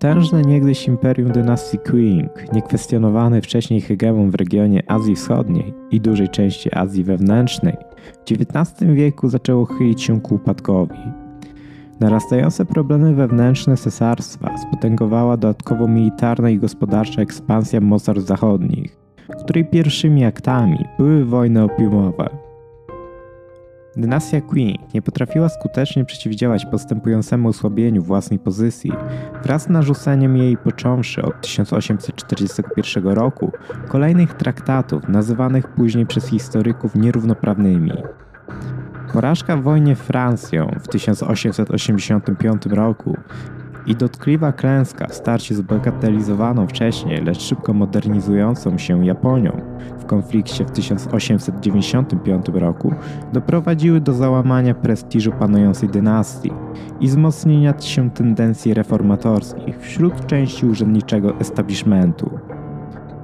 Potężne niegdyś imperium dynastii Qing, niekwestionowany wcześniej hegemon w regionie Azji Wschodniej i dużej części Azji Wewnętrznej, w XIX wieku zaczęło chylić się ku upadkowi. Narastające problemy wewnętrzne cesarstwa spotęgowała dodatkowo militarna i gospodarcza ekspansja mocarstw zachodnich, której pierwszymi aktami były wojny opiumowe. Dynastia Qing nie potrafiła skutecznie przeciwdziałać postępującemu osłabieniu własnej pozycji wraz z narzuceniem jej począwszy od 1841 roku kolejnych traktatów nazywanych później przez historyków nierównoprawnymi. Porażka w wojnie Francją w 1885 roku i dotkliwa klęska w starciu z bagatelizowaną wcześniej, lecz szybko modernizującą się Japonią w konflikcie w 1895 roku doprowadziły do załamania prestiżu panującej dynastii i wzmocnienia się tendencji reformatorskich wśród części urzędniczego establishmentu.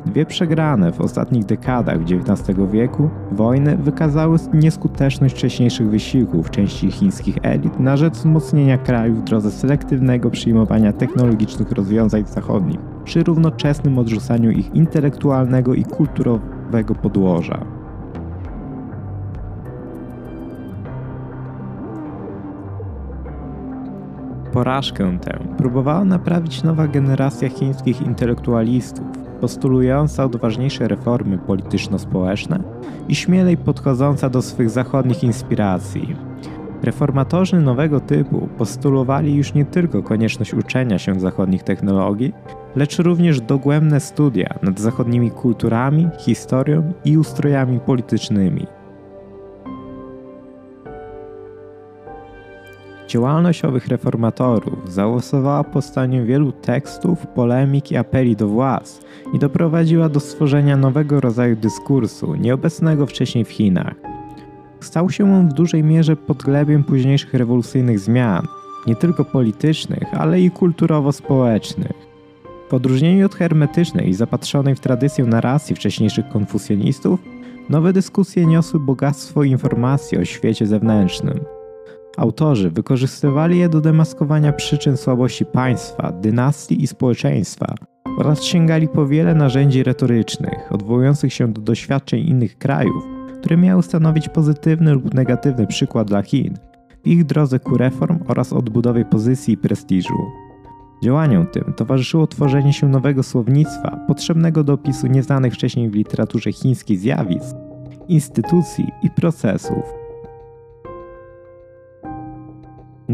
Dwie przegrane w ostatnich dekadach XIX wieku wojny wykazały nieskuteczność wcześniejszych wysiłków części chińskich elit na rzecz wzmocnienia kraju w drodze selektywnego przyjmowania technologicznych rozwiązań zachodnich, przy równoczesnym odrzucaniu ich intelektualnego i kulturowego podłoża. Porażkę tę próbowała naprawić nowa generacja chińskich intelektualistów, postulująca odważniejsze reformy polityczno-społeczne i śmielej podchodząca do swych zachodnich inspiracji. Reformatorzy nowego typu postulowali już nie tylko konieczność uczenia się zachodnich technologii, lecz również dogłębne studia nad zachodnimi kulturami, historią i ustrojami politycznymi. Działalność owych reformatorów zaowocowała powstaniem wielu tekstów, polemik i apeli do władz i doprowadziła do stworzenia nowego rodzaju dyskursu, nieobecnego wcześniej w Chinach. Stał się on w dużej mierze podglebiem późniejszych rewolucyjnych zmian, nie tylko politycznych, ale i kulturowo-społecznych. W odróżnieniu od hermetycznej i zapatrzonej w tradycję narracji wcześniejszych konfusjonistów, nowe dyskusje niosły bogactwo informacji o świecie zewnętrznym – Autorzy wykorzystywali je do demaskowania przyczyn słabości państwa, dynastii i społeczeństwa oraz sięgali po wiele narzędzi retorycznych, odwołujących się do doświadczeń innych krajów, które miały stanowić pozytywny lub negatywny przykład dla Chin w ich drodze ku reform oraz odbudowie pozycji i prestiżu. Działaniom tym towarzyszyło tworzenie się nowego słownictwa, potrzebnego do opisu nieznanych wcześniej w literaturze chińskiej zjawisk, instytucji i procesów.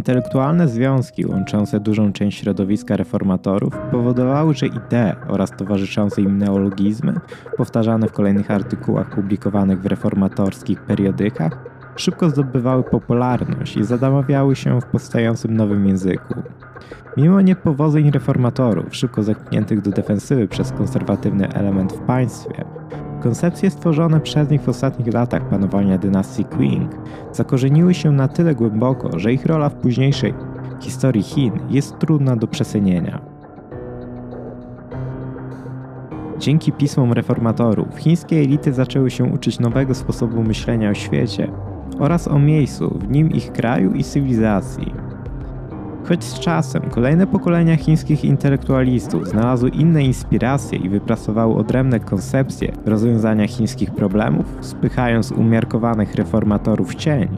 Intelektualne związki łączące dużą część środowiska reformatorów powodowały, że idee oraz towarzyszące im neologizmy, powtarzane w kolejnych artykułach publikowanych w reformatorskich periodykach, szybko zdobywały popularność i zadamawiały się w powstającym nowym języku. Mimo niepowodzeń reformatorów, szybko zepchniętych do defensywy przez konserwatywny element w państwie, Koncepcje stworzone przez nich w ostatnich latach panowania dynastii Qing zakorzeniły się na tyle głęboko, że ich rola w późniejszej historii Chin jest trudna do przecenienia. Dzięki pismom reformatorów, chińskie elity zaczęły się uczyć nowego sposobu myślenia o świecie oraz o miejscu w nim ich kraju i cywilizacji. Choć z czasem kolejne pokolenia chińskich intelektualistów znalazły inne inspiracje i wypracowały odrębne koncepcje rozwiązania chińskich problemów, spychając umiarkowanych reformatorów w cień,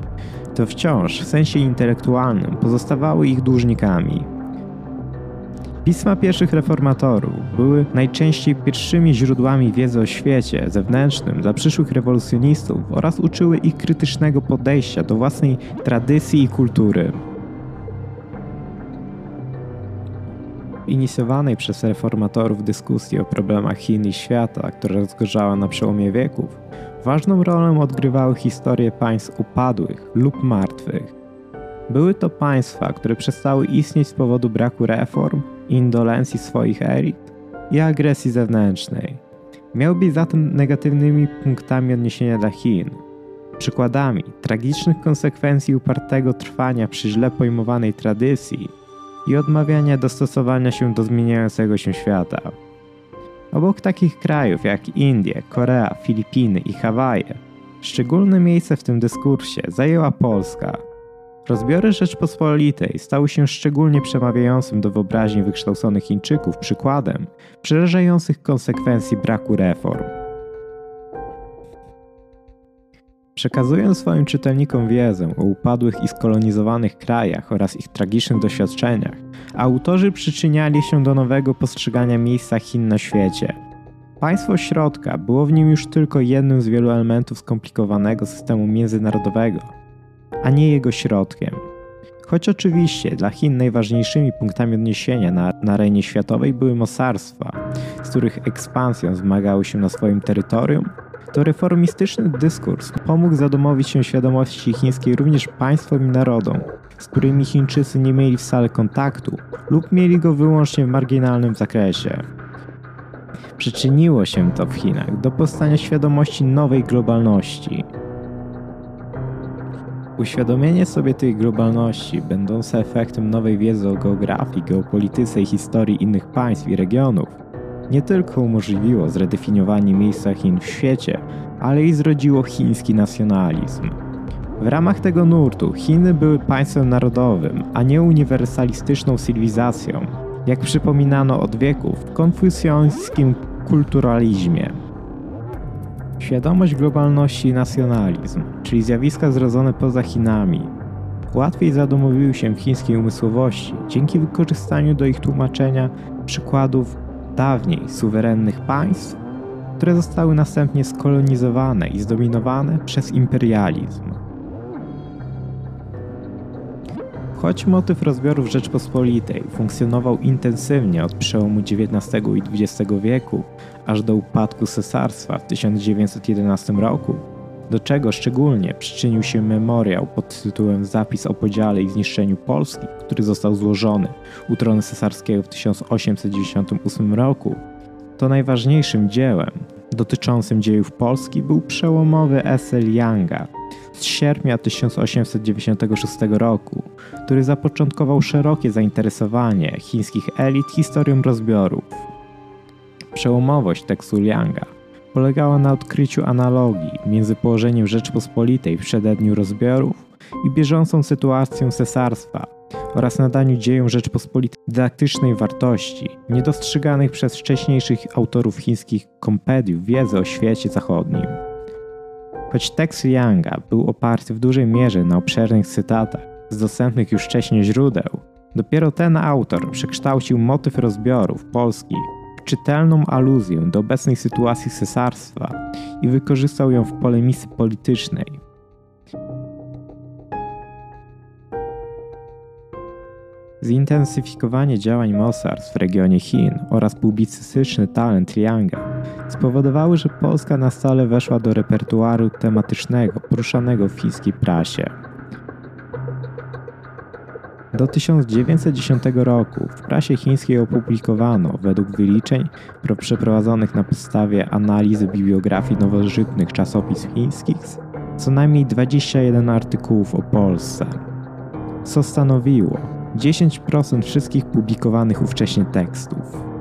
to wciąż w sensie intelektualnym pozostawały ich dłużnikami. Pisma pierwszych reformatorów były najczęściej pierwszymi źródłami wiedzy o świecie zewnętrznym dla przyszłych rewolucjonistów oraz uczyły ich krytycznego podejścia do własnej tradycji i kultury. Inicjowanej przez reformatorów dyskusji o problemach Chin i świata, która rozgorzała na przełomie wieków, ważną rolę odgrywały historie państw upadłych lub martwych. Były to państwa, które przestały istnieć z powodu braku reform, indolencji swoich elit i agresji zewnętrznej. Miały być zatem negatywnymi punktami odniesienia dla Chin. Przykładami tragicznych konsekwencji upartego trwania przy źle pojmowanej tradycji i odmawiania dostosowania się do zmieniającego się świata. Obok takich krajów jak Indie, Korea, Filipiny i Hawaje, szczególne miejsce w tym dyskursie zajęła Polska. Rozbiory Rzeczpospolitej stały się szczególnie przemawiającym do wyobraźni wykształconych Chińczyków przykładem przerażających konsekwencji braku reform. Przekazując swoim czytelnikom wiedzę o upadłych i skolonizowanych krajach oraz ich tragicznych doświadczeniach, autorzy przyczyniali się do nowego postrzegania miejsca Chin na świecie. Państwo środka było w nim już tylko jednym z wielu elementów skomplikowanego systemu międzynarodowego, a nie jego środkiem. Choć oczywiście dla Chin najważniejszymi punktami odniesienia na, na arenie światowej były mocarstwa, z których ekspansją zmagały się na swoim terytorium, to reformistyczny dyskurs pomógł zadomowić się świadomości chińskiej również państwom i narodom, z którymi Chińczycy nie mieli wcale kontaktu lub mieli go wyłącznie w marginalnym zakresie. Przyczyniło się to w Chinach do powstania świadomości nowej globalności. Uświadomienie sobie tej globalności, będące efektem nowej wiedzy o geografii, geopolityce i historii innych państw i regionów, nie tylko umożliwiło zredefiniowanie miejsca Chin w świecie, ale i zrodziło chiński nacjonalizm. W ramach tego nurtu Chiny były państwem narodowym, a nie uniwersalistyczną cywilizacją, jak przypominano od wieków w konfucjańskim kulturalizmie. Świadomość globalności i nacjonalizm, czyli zjawiska zrodzone poza Chinami, łatwiej zadomowiły się w chińskiej umysłowości dzięki wykorzystaniu do ich tłumaczenia przykładów dawniej suwerennych państw, które zostały następnie skolonizowane i zdominowane przez imperializm. Choć motyw rozbiorów Rzeczpospolitej funkcjonował intensywnie od przełomu XIX i XX wieku aż do upadku cesarstwa w 1911 roku, do czego szczególnie przyczynił się memoriał pod tytułem Zapis o podziale i zniszczeniu Polski, który został złożony u tronu cesarskiego w 1898 roku, to najważniejszym dziełem dotyczącym dziejów Polski był przełomowy esej Lianga z sierpnia 1896 roku, który zapoczątkował szerokie zainteresowanie chińskich elit historią rozbiorów. Przełomowość tekstu Lianga polegała na odkryciu analogii między położeniem Rzeczpospolitej w przededniu rozbiorów i bieżącą sytuacją cesarstwa oraz nadaniu dziejom Rzeczpospolitej dydaktycznej wartości, niedostrzeganych przez wcześniejszych autorów chińskich kompediów wiedzy o świecie zachodnim. Choć tekst Yanga był oparty w dużej mierze na obszernych cytatach z dostępnych już wcześniej źródeł, dopiero ten autor przekształcił motyw rozbiorów Polski czytelną aluzję do obecnej sytuacji cesarstwa i wykorzystał ją w polemice politycznej. Zintensyfikowanie działań mocarstw w regionie Chin oraz publicystyczny talent Lianga spowodowały, że Polska na stale weszła do repertuaru tematycznego poruszanego w chińskiej prasie. Do 1910 roku w prasie chińskiej opublikowano, według wyliczeń przeprowadzonych na podstawie analizy bibliografii nowożytnych czasopism chińskich, co najmniej 21 artykułów o Polsce, co stanowiło 10% wszystkich publikowanych ówcześnie tekstów.